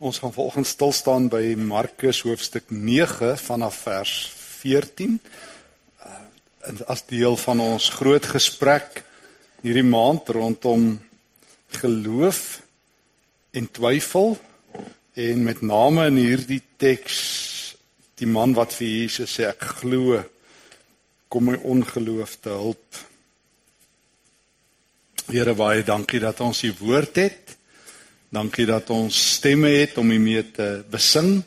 Ons gaan vanoggend stil staan by Markus hoofstuk 9 vanaf vers 14. En uh, as deel van ons groot gesprek hierdie maand rondom geloof en twyfel en met name in hierdie teks die man wat vir Jesus sê ek glo kom my ongeloof te hulp. Here baie dankie dat ons u woord het. Dankie dat ons stemme het om hiermee te besing.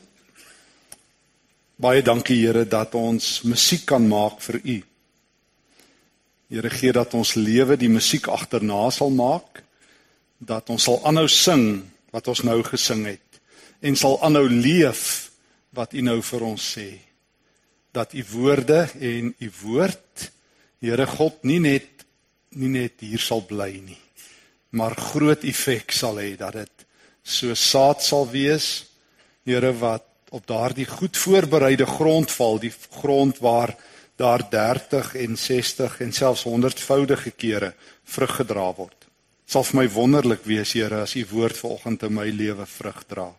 Baie dankie Here dat ons musiek kan maak vir U. Here gee dat ons lewe die musiek agterna sal maak dat ons sal aanhou sing wat ons nou gesing het en sal aanhou leef wat U nou vir ons sê. Dat U woorde en U woord Here God nie net nie net hier sal bly nie maar groot effek sal hê dat dit so saad sal wees Here wat op daardie goed voorbereide grond val die grond waar daar 30 en 60 en selfs 100voudige kere vrug gedra word. Sal vir my wonderlik wees Here as u woord vanoggend in my lewe vrug dra.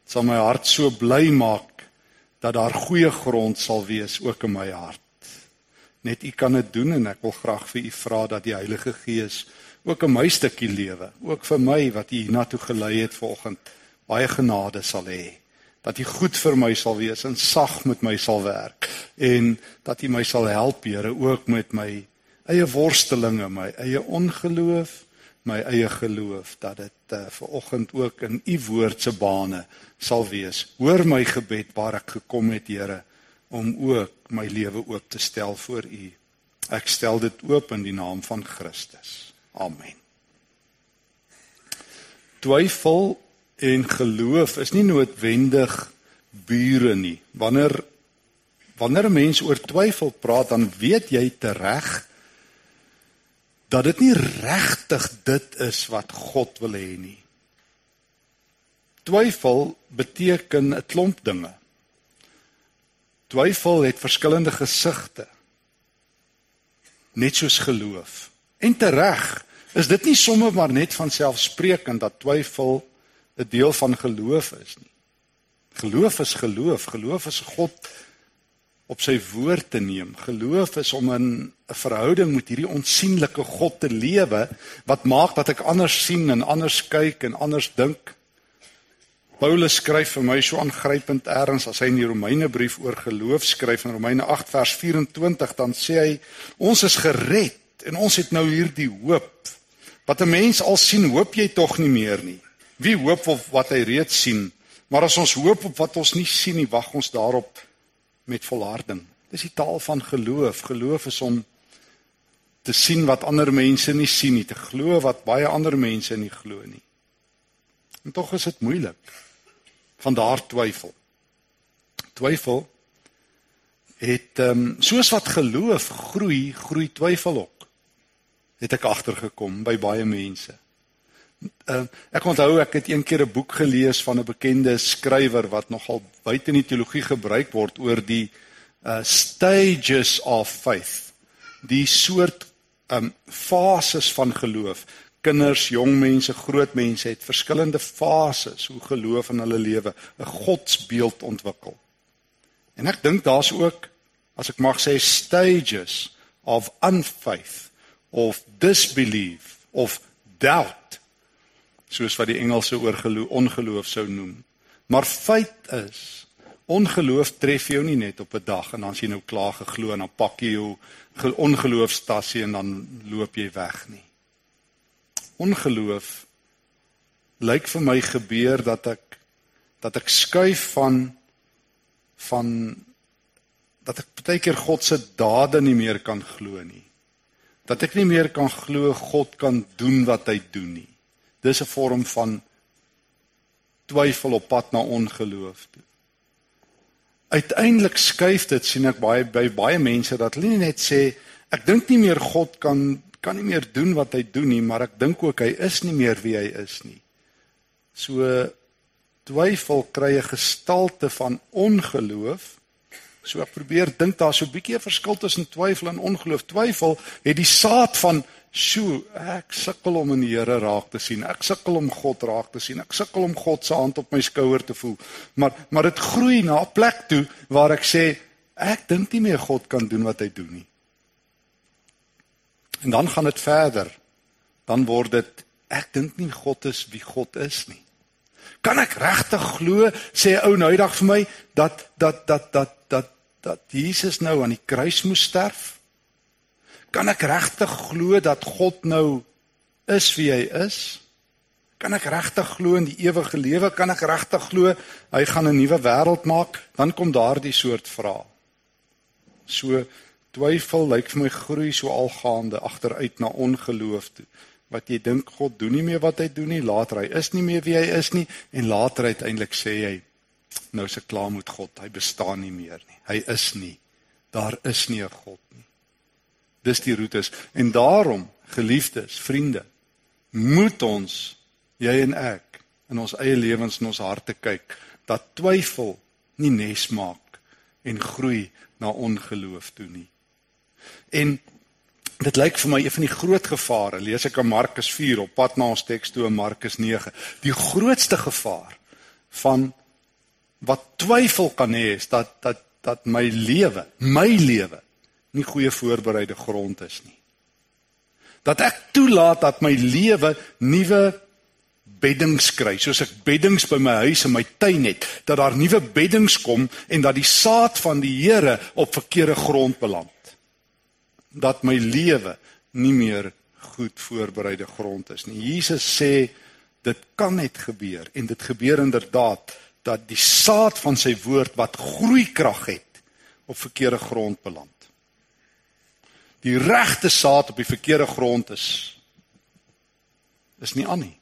Dit sal my hart so bly maak dat daar goeie grond sal wees ook in my hart. Net u kan dit doen en ek wil graag vir u vra dat die Heilige Gees ook in my stukkie lewe, ook vir my wat U hiernatoe gelei het vanoggend, baie genade sal hê. Dat U goed vir my sal wees en sag met my sal werk en dat U my sal help, Here, ook met my eie worstelinge, my eie ongeloof, my eie geloof dat dit uh, vanoggend ook in U woord se bane sal wees. Hoor my gebed waar ek gekom het, Here, om ook my lewe oop te stel voor U. Ek stel dit oop in die naam van Christus. Amen. Twyfel en geloof is nie noodwendig bure nie. Wanneer wanneer 'n mens oor twyfel praat, dan weet jy tereg dat dit nie regtig dit is wat God wil hê nie. Twyfel beteken 'n klomp dinge. Twyfel het verskillende gesigte. Net soos geloof. En tereg is dit nie sommer maar net van selfsprekend dat twyfel 'n deel van geloof is nie. Geloof is geloof, geloof is God op sy woord te neem. Geloof is om in 'n verhouding met hierdie onsigbare God te lewe wat maak dat ek anders sien en anders kyk en anders dink. Paulus skryf vir my so aangrypend erns as hy in die Romeinebrief oor geloof skryf in Romeine 8 vers 24 dan sê hy ons is gered en ons het nou hierdie hoop Wat 'n mens al sien, hoop jy tog nie meer nie. Wie hoop op wat hy reeds sien? Maar as ons hoop op wat ons nie sien nie, wag ons daarop met volharding. Dis die taal van geloof. Geloof is om te sien wat ander mense nie sien nie, te glo wat baie ander mense nie glo nie. En tog is dit moeilik. Van daar twyfel. Twyfel het ehm um, soos wat geloof groei, groei twyfel ook het ek agtergekom by baie mense. Uh, ek onthou ek het een keer 'n boek gelees van 'n bekende skrywer wat nogal buite in die teologie gebruik word oor die uh stages of faith. Die soort um fases van geloof. Kinders, jong mense, groot mense het verskillende fases hoe geloof in hulle lewe 'n godsbeeld ontwikkel. En ek dink daar's ook as ek mag sê stages of unfaith of disbelief of doubt soos wat die Engelse oor ongeloof sou noem. Maar feit is ongeloof tref jou nie net op 'n dag en dan as jy nou klaar geglo en dan pak jy jou ongeloofstassie en dan loop jy weg nie. Ongeloof lyk vir my gebeur dat ek dat ek skuif van van dat ek baie keer God se dade nie meer kan glo nie dat ek nie meer kan glo God kan doen wat hy doen nie. Dis 'n vorm van twyfel op pad na ongeloof toe. Uiteindelik skuif dit sien ek baie by baie mense dat hulle net sê ek dink nie meer God kan kan nie meer doen wat hy doen nie, maar ek dink ook hy is nie meer wie hy is nie. So twyfel kry 'n gestalte van ongeloof So ek probeer dink daar so 'n bietjie 'n verskil tussen twyfel en ongeloof. Twyfel het die saad van Sjoe, ek sukkel om in die Here raak te sien. Ek sukkel om God raak te sien. Ek sukkel om God se hand op my skouer te voel. Maar maar dit groei na 'n plek toe waar ek sê ek dink nie meer God kan doen wat hy doen nie. En dan gaan dit verder. Dan word dit ek dink nie God is wie God is nie. Kan ek regtig glo sê 'n ou nou eendag vir my dat dat dat dat dat dat Jesus nou aan die kruis moes sterf? Kan ek regtig glo dat God nou is wie hy is? Kan ek regtig glo in die ewige lewe? Kan ek regtig glo hy gaan 'n nuwe wêreld maak? Dan kom daardie soort vrae. So twyfel lyk vir my groei so algaande agteruit na ongeloof toe wat jy dink God doen nie meer wat hy doen nie, later hy is nie meer wie hy is nie en later uiteindelik sê hy nou se klaar met God, hy bestaan nie meer nie. Hy is nie. Daar is nie 'n God nie. Dis die roetes en daarom geliefdes, vriende, moet ons jy en ek in ons eie lewens en ons harte kyk dat twyfel nie nes maak en groei na ongeloof toe nie. En dit lyk vir my een van die groot gevare. Lees ek in Markus 4 op pad na ons teks toe in Markus 9. Die grootste gevaar van wat twyfel kan hê is dat dat dat my lewe, my lewe nie goeie voorbereide grond is nie. Dat ek toelaat dat my lewe nuwe beddings kry, soos ek beddings by my huis en my tuin het, dat daar nuwe beddings kom en dat die saad van die Here op verkeerde grond beland dat my lewe nie meer goed voorbereide grond is nie. Jesus sê dit kan net gebeur en dit gebeur inderdaad dat die saad van sy woord wat groeikrag het op verkeerde grond beland. Die regte saad op die verkeerde grond is is nie aan nie.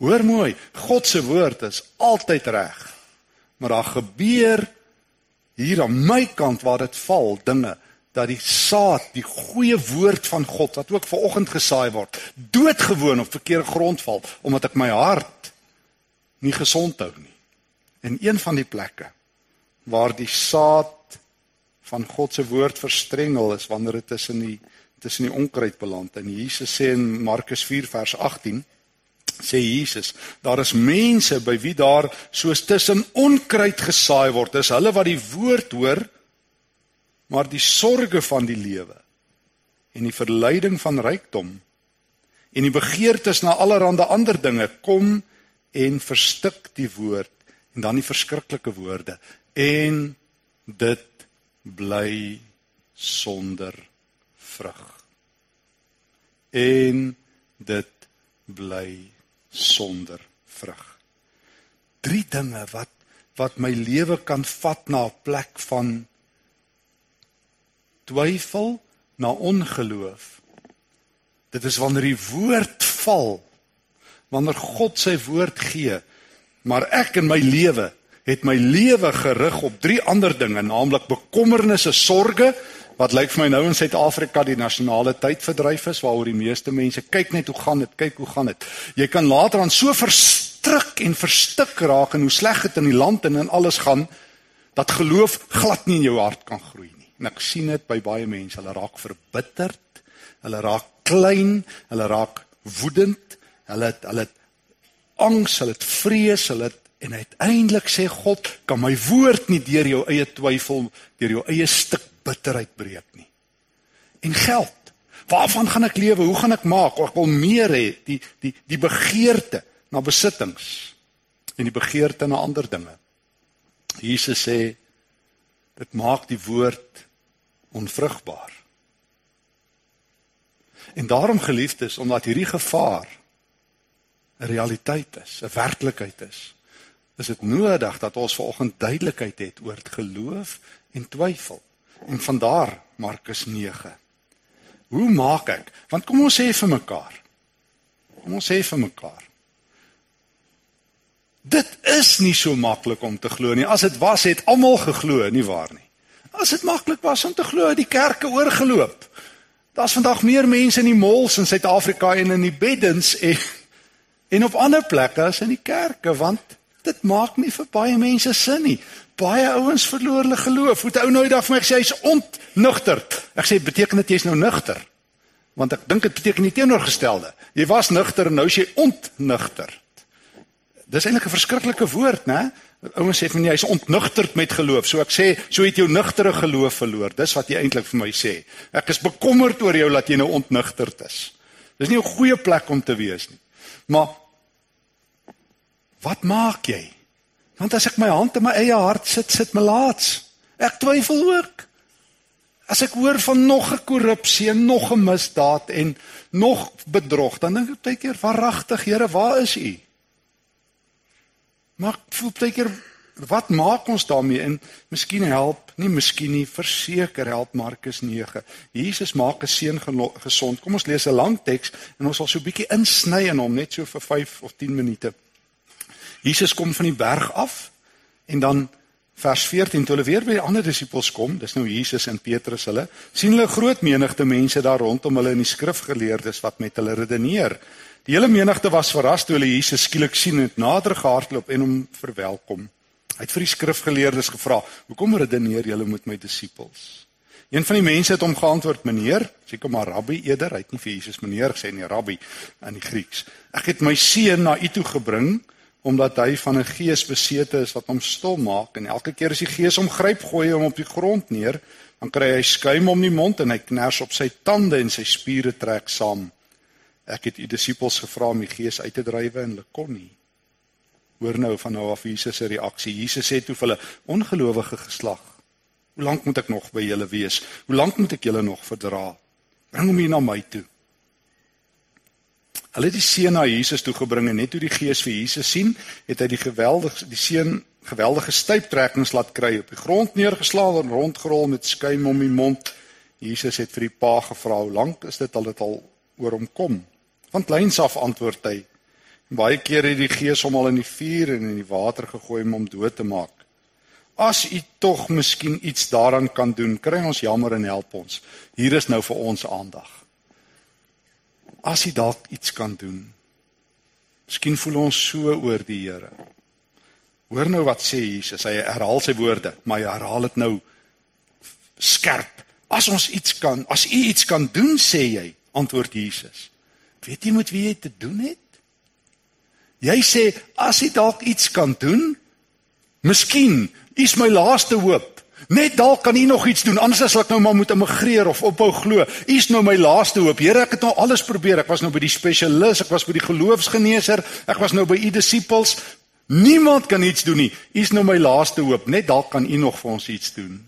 Hoor mooi, God se woord is altyd reg. Maar daar gebeur hier aan my kant waar dit val dinge dat die saad, die goeie woord van God wat ook ver oggend gesaai word, doodgewoon op verkeerde grond val omdat ek my hart nie gesond hou nie. En een van die plekke waar die saad van God se woord verstrengel is wanneer dit tussen die tussen die onkruid beland. En Jesus sê in Markus 4 vers 18 sê Jesus, daar is mense by wie daar soos tussen onkruid gesaai word. Dis hulle wat die woord hoor, maar die sorges van die lewe en die verleiding van rykdom en die begeertes na allerlei ander dinge kom en verstik die woord en dan die verskriklike woorde. En dit bly sonder vrug. En dit bly sonder vrug. Drie dinge wat wat my lewe kan vat na 'n plek van twyfel na ongeloof. Dit is wanneer die woord val, wanneer God sy woord gee, maar ek in my lewe het my lewe gerig op drie ander dinge, naamlik bekommernisse, sorges wat lyk vir my nou in Suid-Afrika die nasionale tydverdryf is waaroor die meeste mense kyk net hoe gaan dit, kyk hoe gaan dit. Jy kan later aan so verstrik en verstik raak en hoe sleg dit in die land en in alles gaan dat geloof glad nie in jou hart kan groei nie. En ek sien dit by baie mense, hulle raak verbitterd, hulle raak klein, hulle raak woedend, hulle het hulle het angs, hulle het vrees, hulle het en uiteindelik sê God, kan my woord nie deur jou eie twyfel, deur jou eie stuk bitterheid breek nie. En geld. Waarvan gaan ek lewe? Hoe gaan ek maak? Ek wil meer hê, die die die begeerte na besittings en die begeerte na ander dinge. Jesus sê dit maak die woord onvrugbaar. En daarom geliefdes, omdat hierdie gevaar 'n realiteit is, 'n werklikheid is, is dit nodig dat ons vanoggend duidelikheid het oor geloof en twyfel. En vandaar Markus 9. Hoe maak ek? Want kom ons sê vir mekaar. Kom ons sê vir mekaar. Dit is nie so maklik om te glo nie. As dit was, het almal geglo, nie waar nie? As dit maklik was om te glo, die kerke oorgeloop. Daar's vandag meer mense in die malls in Suid-Afrika en in die beddens en en op ander plekke as in die kerke want Dit maak nie vir baie mense sin nie. Baie ouens verloor hulle geloof. Hoe 'n ou nou eendag vir my gesê hy's ontnugter. Ek sê beteken dit jy's nou nugter? Want ek dink dit beteken die teenoorgestelde. Jy was nugter en nou is jy ontnugter. Dis eintlik 'n verskriklike woord, né? Ouens sê van jy is ontnugterd met geloof. So ek sê, so het jou nugtere geloof verloor. Dis wat jy eintlik vir my sê. Ek is bekommerd oor jou dat jy nou ontnugterd is. Dis nie 'n goeie plek om te wees nie. Maar wat maak jy? Want as ek my hand in my eie hart sit, sit my laats. Ek twyfel ook. As ek hoor van nog 'n korrupsie en nog 'n misdaad en nog bedrog, dan dink ek baie keer, "Waaragtig, Here, waar is U?" Maar ek voel baie keer wat maak ons daarmee en miskien help nie miskien nie verseker help Markus 9 Jesus maak 'n seun gesond kom ons lees 'n lang teks en ons sal so 'n bietjie insny in hom net so vir 5 of 10 minute Jesus kom van die berg af en dan vers 14 toe hulle weer by die ander disippels kom dis nou Jesus en Petrus hulle sien hulle groot menigte mense daar rondom hulle in die skrifgeleerdes wat met hulle redeneer die hele menigte was verras toe hulle Jesus skielik sien en nader gehardloop en hom verwelkom Hy het vir die skrifgeleerdes gevra: "Hoekom redeneer julle met my disippels?" Een van die mense het hom geantwoord: "Meneer, seker maar rabbi eerder, hy het nie vir Jesus meneer gesê nie, rabbi in die Grieks. Ek het my seun na u toe gebring omdat hy van 'n gees besete is wat hom stom maak en elke keer as die gees hom gryp, gooi hy hom op die grond neer, dan kry hy skuim om die mond en hy kners op sy tande en sy spiere trek saam. Ek het u disippels gevra om die gees uit te drywe en hulle kon nie." Hoor nou van nou af Jesus se reaksie. Jesus sê toe vir hulle: "Ongelowige geslag, hoe lank moet ek nog by julle wees? Hoe lank moet ek julle nog verdra? Bring hom hier na my toe." Hulle het die seun na Jesus toe gebring en net toe die Gees vir Jesus sien, het hy die geweldige die seun geweldige stuiptrekkings laat kry op die grond neergeslaan en rondgerol met skuim om die mond. Jesus het vir die pa gevra: "Hoe lank is dit al dit al oor hom kom?" Van kleins af antwoord hy: Baie kere het die gees hom al in die vuur en in die water gegooi om hom dood te maak. As u tog miskien iets daaraan kan doen, kry ons jammer en help ons. Hier is nou vir ons aandag. As u dalk iets kan doen. Miskien voel ons so oor die Here. Hoor nou wat sê Jesus. Hy herhaal sy woorde, maar hy herhaal dit nou skerp. As ons iets kan, as u iets kan doen, sê jy, antwoord Jesus. Weet jy met wie jy te doen het? Jy sê as jy dalk iets kan doen, miskien is my laaste hoop. Net dalk kan u nog iets doen anders as ek nou maar moet immigreer of ophou glo. U is nou my laaste hoop. Here, ek het nou alles probeer. Ek was nou by die spesialis, ek was by die geloofsgeneeser, ek was nou by u disippels. Niemand kan iets doen nie. U is nou my laaste hoop. Net dalk kan u nog vir ons iets doen.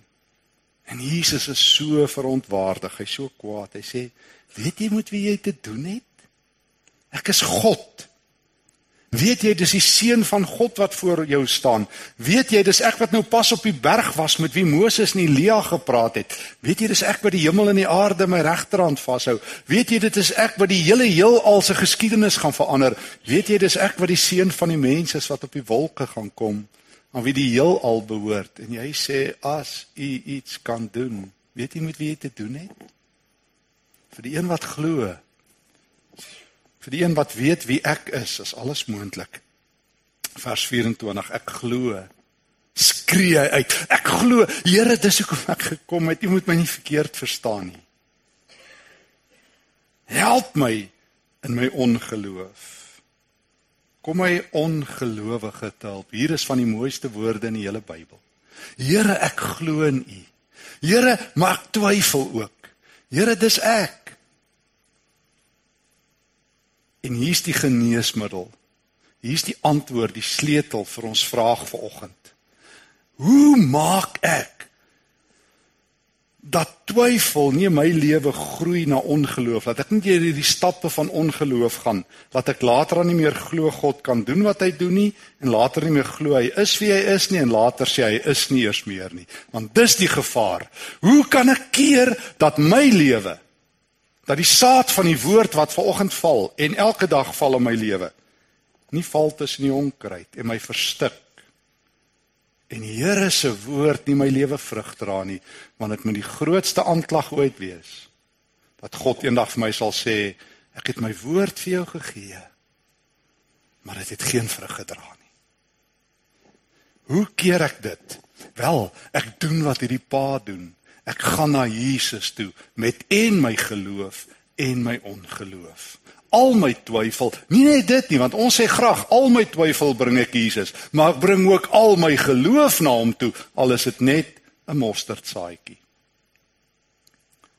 En Jesus is so verontwaardig. Hy's so kwaad. Hy sê, "Weet jy met wie jy te doen het? Ek is God." Weet jy dis die seun van God wat voor jou staan? Weet jy dis ek wat nou pas op die berg was met wie Moses en Elia gepraat het? Weet jy dis ek wat die hemel en die aarde my regterhand vashou? Weet jy dit is ek wat die hele heelal se geskiedenis gaan verander? Weet jy dis ek wat die seun van die mens is wat op die wolke gaan kom? aan wie die heelal behoort? En jy sê as u iets kan doen, weet jy met wie jy te doen het? Vir die een wat glo Vir die een wat weet wie ek is, is alles moontlik. Vers 24: Ek glo. Skree uit. Ek glo. Here, dis hoekom ek gekom het. U moet my nie verkeerd verstaan nie. Help my in my ongeloof. Kom my ongelowige te help. Hier is van die mooiste woorde in die hele Bybel. Here, ek glo in U. Here, maar ek twyfel ook. Here, dis ek. En hier's die geneesmiddel. Hier's die antwoord, die sleutel vir ons vraag vanoggend. Hoe maak ek dat twyfel nie my lewe groei na ongeloof dat ek nie deur hierdie stappe van ongeloof gaan dat ek later aan nie meer glo God kan doen wat hy doen nie en later nie meer glo hy is wie hy is nie en later sê hy is nie eers meer nie want dis die gevaar hoe kan ek keer dat my lewe dat die saad van die woord wat vanoggend val en elke dag val in my lewe nie val tussen die onkruid en my verstik en die Here se woord nie my lewe vrug dra nie want dit moet die grootste aanklag ooit wees dat God eendag vir my sal sê ek het my woord vir jou gegee maar dit het geen vrug gedra nie Hoe keer ek dit? Wel, ek doen wat hierdie pa doen. Ek gaan na Jesus toe met en my geloof en my ongeloof. Al my twyfel, nie net dit nie, want ons sê graag al my twyfel bring ek Jesus, maar ek bring ook al my geloof na hom toe, al is dit net 'n mosterdsaadjie.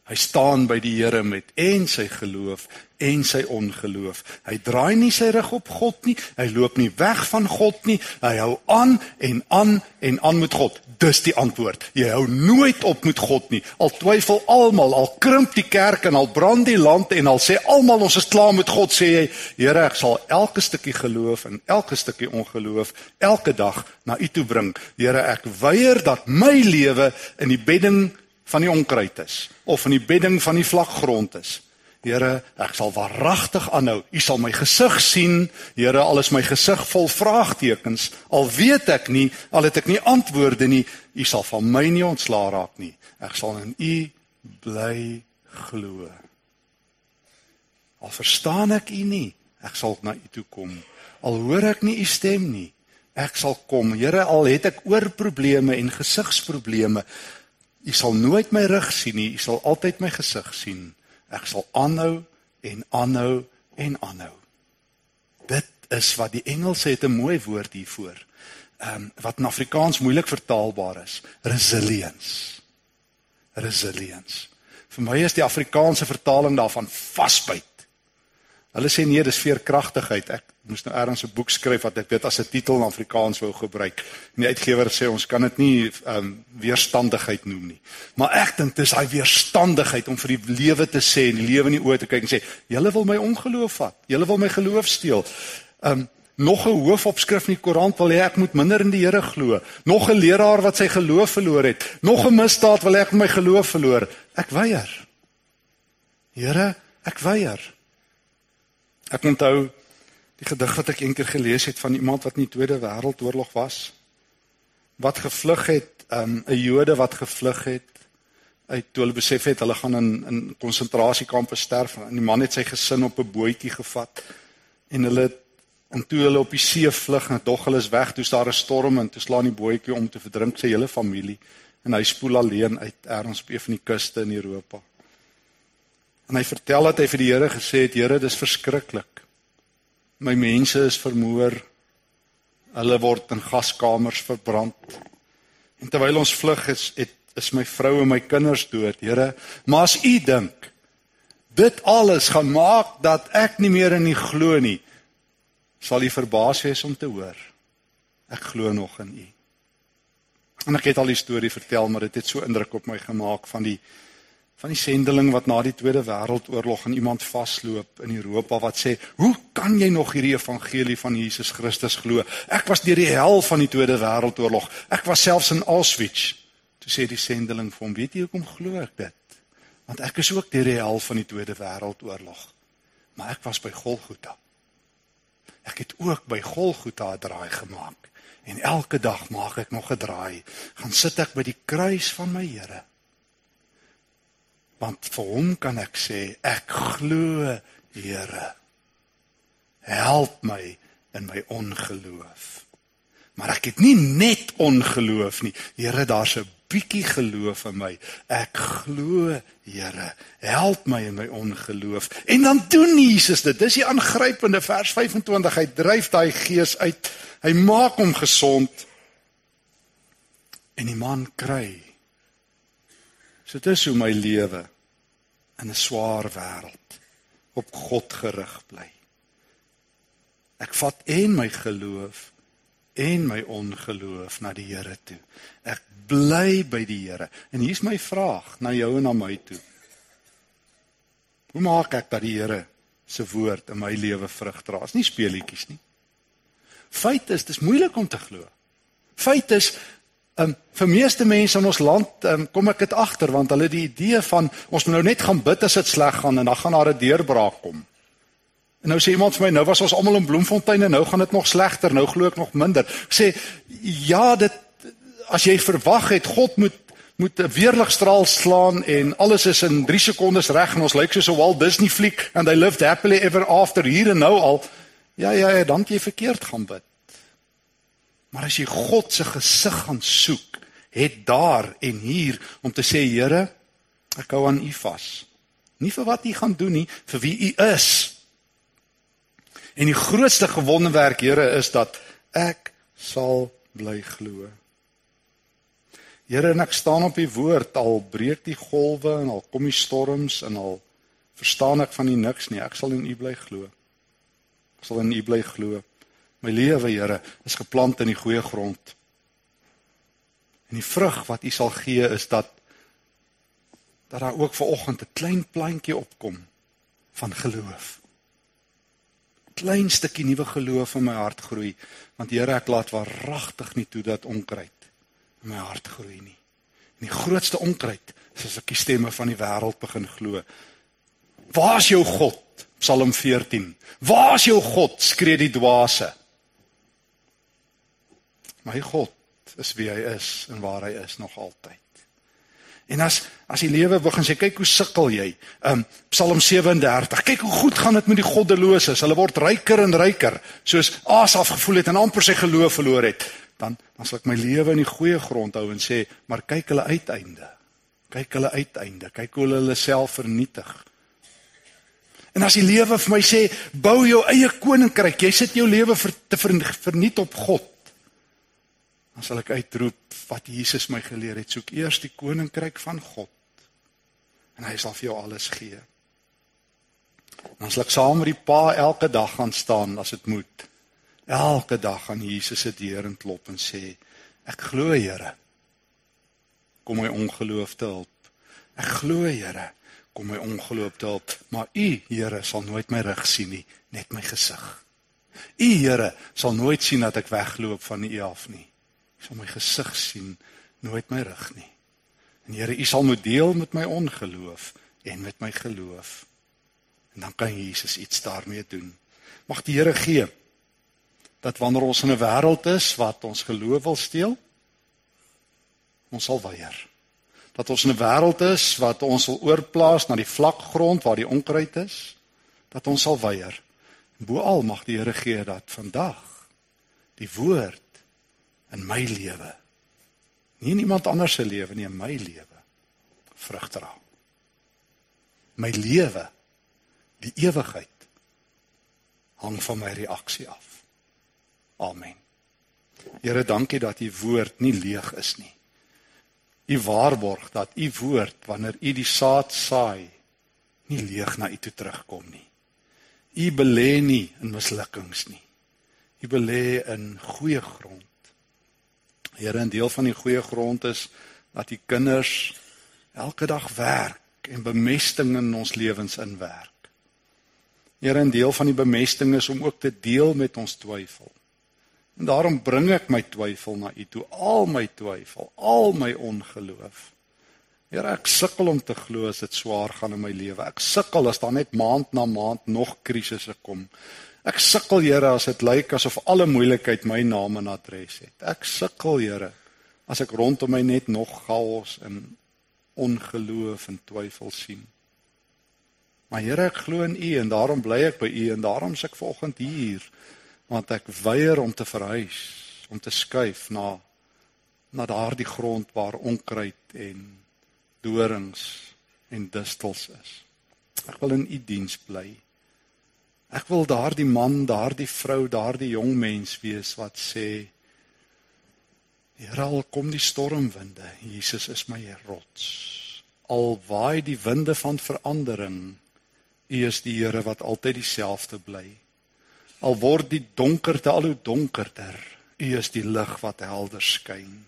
Hy staan by die Here met en sy geloof en sy ongeloof. Hy draai nie sy rug op God nie. Hy loop nie weg van God nie. Hy hou aan en aan en aan met God. Dis die antwoord. Jy hou nooit op met God nie. Al twyfel almal, al krimp die kerk en al brand die land en al sê almal ons is klaar met God, sê jy, Here, ek sal elke stukkie geloof en elke stukkie ongeloof elke dag na U toe bring. Here, ek weier dat my lewe in die bedding van die onkruid is of in die bedding van die vlak grond is. Here, ek sal waaragtig aanhou. U sal my gesig sien. Here, al is my gesig vol vraagtekens, al weet ek nie, al het ek nie antwoorde nie, u sal van my nie ontslaa raak nie. Ek sal in u bly glo. Al verstaan ek u nie, ek sal na u toe kom. Al hoor ek nie u stem nie, ek sal kom. Here, al het ek oor probleme en gesigsprobleme, U sal nooit my rug sien nie, u sal altyd my gesig sien. Ek sal aanhou en aanhou en aanhou. Dit is wat die Engelse het 'n mooi woord hiervoor. Ehm um, wat in Afrikaans moeilik vertaalbaar is, resilience. Resilience. Vir my is die Afrikaanse vertaling daarvan vasbyt. Hulle sê nee, dis veerkragtigheid. Ek moes nou eers 'n boek skryf wat ek dit as 'n titel in Afrikaans wou gebruik. En die uitgewer sê ons kan dit nie ehm um, weerstandigheid noem nie. Maar ek dink dis daai weerstandigheid om vir die lewe te sê en die lewe in die oë te kyk en sê, "Julle wil my ongeloof vat. Julle wil my geloof steel." Ehm um, nog 'n hoofopskrif in die koerant wil hê ek moet minder in die Here glo. Nog 'n leraar wat sy geloof verloor het. Nog 'n misdaad wil ek my geloof verloor. Ek weier. Here, ek weier. Ek onthou die gedig wat ek eendag gelees het van iemand wat in die Tweede Wêreldoorlog was. Wat gevlug het, um, 'n um, Jode wat gevlug het uit toe hulle besef het hulle gaan in in konsentrasiekampe sterf en die man het sy gesin op 'n bootjie gevat en hulle en toe hulle op die see vlug en tog hulle is weg, toe daar 'n storm en toe slaan die bootjie om te verdrink sy hele familie en hy spoel alleen uit ergens op een van die kuste in Europa. En hy vertel dat hy vir die Here gesê het, Here, dis verskriklik. My mense is vermoor. Hulle word in gaskamers verbrand. En terwyl ons vlug is, het, is my vrou en my kinders dood, Here. Maar as U dink dit alles gaan maak dat ek nie meer in U glo nie, sal U verbaas wees om te hoor. Ek glo nog in U. En ek het al die storie vertel, maar dit het so indruk op my gemaak van die van die sendeling wat na die Tweede Wêreldoorlog aan iemand vasloop in Europa wat sê, "Hoe kan jy nog hierdie evangelie van Jesus Christus glo? Ek was deur die hel van die Tweede Wêreldoorlog. Ek was selfs in Auschwitz." Toe sê die sendeling vir hom, "Weet jy hoekom glo ek dit? Want ek is ook deur die hel van die Tweede Wêreldoorlog. Maar ek was by Golgotha. Ek het ook by Golgotha 'n draai gemaak." En elke dag maak ek nog 'n draai. Gaan sit ek by die kruis van my Here want vir hom kan ek sê ek glo Here. Help my in my ongeloof. Maar ek het nie net ongeloof nie. Here daar's 'n bietjie geloof in my. Ek glo Here. Help my in my ongeloof. En dan doen Jesus dit. Dis die aangrypende vers 25 hy dryf daai gees uit. Hy maak hom gesond. En die man kry so dit is hoe my lewe in 'n swaar wêreld op God gerig bly. Ek vat en my geloof en my ongeloof na die Here toe. Ek bly by die Here. En hier's my vraag na jou en na my toe. Hoe maak ek dat die Here se woord in my lewe vrug dra? Dis nie speelietjies nie. Feit is, dis moeilik om te glo. Feit is, Um vir meeste mense in ons land um, kom ek dit agter want hulle die idee van ons moet nou net gaan bid as dit sleg gaan en dan gaan daar 'n deurbraak kom. En nou sê iemand vir my nou was ons almal in Bloemfontein en nou gaan dit nog slegter, nou glo ek nog minder. Ek sê ja, dit as jy verwag het God moet moet 'n weerligstraal slaan en alles is in 3 sekondes reg en ons lyk soos 'n Walt Disney fliek and they lived happily ever after hier en nou al. Ja ja, ja dan jy verkeerd gaan bid. Maar as jy God se gesig gaan soek, het daar en hier om te sê Here, ek hou aan U vas. Nie vir wat U gaan doen nie, vir wie U is. En die grootste gewonderwerk, Here, is dat ek sal bly glo. Here, en ek staan op U woord al breek die golwe en al kom die storms en al verstaan ek van U niks nie. Ek sal in U bly glo. Ek sal in U bly glo. My lewe, Here, is geplant in die goeie grond. En die vrug wat U sal gee is dat dat daar ook ver oggend 'n klein plantjie opkom van geloof. Klein stukkie nuwe geloof in my hart groei, want Here, ek laat waaragtig nie toe dat onkruid in my hart groei nie. En die grootste onkruid is as ek die stemme van die wêreld begin glo. Waar is jou God? Psalm 14. Waar is jou God? skree die dwaase. My God is wie hy is en waar hy is nog altyd. En as as die lewe begin sê kyk hoe sukkel jy. Um Psalm 37. Kyk hoe goed gaan dit met die goddeloses. Hulle word ryker en ryker soos Asaf gevoel het en amper sy geloof verloor het. Dan dan sal ek my lewe in die goeie grond hou en sê, maar kyk hulle uiteinde. Kyk hulle uiteinde. Kyk hoe hulle hulle self vernietig. En as die lewe vir my sê, bou jou eie koninkryk. Jy sit jou lewe vir te verniet op God dan sal ek uitroep wat Jesus my geleer het, soek eers die koninkryk van God en hy sal vir jou alles gee. Dan sal ek saam met die Pa elke dag gaan staan as dit moet. Elke dag aan Jesus se deur en klop en sê ek glo Here. Kom my ongeloof te help. Ek glo Here, kom my ongeloof te help, maar U Here sal nooit my rug sien nie, net my gesig. U Here sal nooit sien dat ek wegloop van U af nie sal my gesig sien, nooit my rug nie. En Here, U sal moet deel met my ongeloof en met my geloof. En dan kan Jesus iets daarmee doen. Mag die Here gee dat wanneer ons in 'n wêreld is wat ons geloof wil steel, ons sal weier. Dat ons in 'n wêreld is wat ons wil oorplaas na die vlak grond waar die onkruid is, dat ons sal weier. Boal mag die Here gee dat vandag die woord in my lewe. Nie in iemand anders se lewe nie, in my lewe vrug dra. My lewe, die ewigheid hang van my reaksie af. Amen. Here, dankie dat u woord nie leeg is nie. U waarborg dat u woord wanneer u die saad saai, nie leeg na u toe terugkom nie. U belê nie in mislukkings nie. U belê in goeie grond. Here, 'n deel van die goeie grond is dat die kinders elke dag werk en bemesting in ons lewens inwerk. Here, 'n deel van die bemesting is om ook te deel met ons twyfel. En daarom bring ek my twyfel na U toe, al my twyfel, al my ongeloof. Here, ek sukkel om te glo as dit swaar gaan in my lewe. Ek sukkel as daar net maand na maand nog krisisse kom. Ek sukkel Here as dit lyk asof alle moeilikheid my naam en adres het. Ek sukkel Here as ek rondom my net nog chaos en ongeloof en twyfel sien. Maar Here, ek glo in U en daarom bly ek by U en daarom is ek vanoggend hier want ek weier om te verhuis, om te skuif na na daardie grond waar onkruid en dorings en distels is. Ek wil in U diens bly. Ek wil daardie man, daardie vrou, daardie jong mens wees wat sê Here, al kom die stormwinde, Jesus is my rots. Al waai die winde van verandering, U is die Here wat altyd dieselfde bly. Al word die donkerte al hoe donkerder, U is die lig wat helder skyn.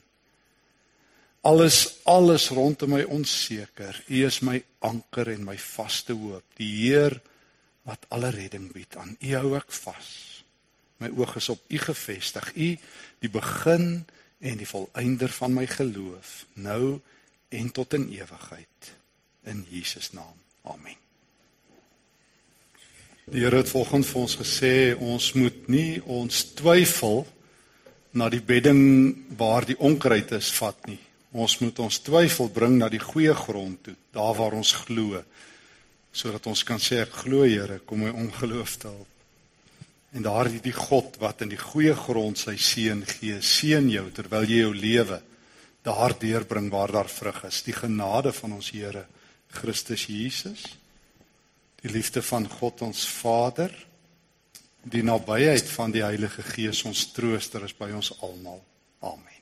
Alles alles rondom my onseker, U is my anker en my vaste hoop. Die Heer wat alle redding bied. Aan U hou ek vas. My oog is op U gefestig. U die begin en die volëinder van my geloof, nou en tot in ewigheid. In Jesus naam. Amen. Die Here het volgens vir ons gesê ons moet nie ons twyfel na die bedding waar die onkruid is vat nie. Ons moet ons twyfel bring na die goeie grond toe, daar waar ons glo sodat ons kan sê ek glo Here, kom my ongeloof te help. En daardie die God wat in die goeie grond sy seën gee, seën jou terwyl jy jou lewe daar deurbring waar daar vrug is. Die genade van ons Here Christus Jesus, die liefde van God ons Vader, die nabyheid van die Heilige Gees ons trooster is by ons almal. Amen.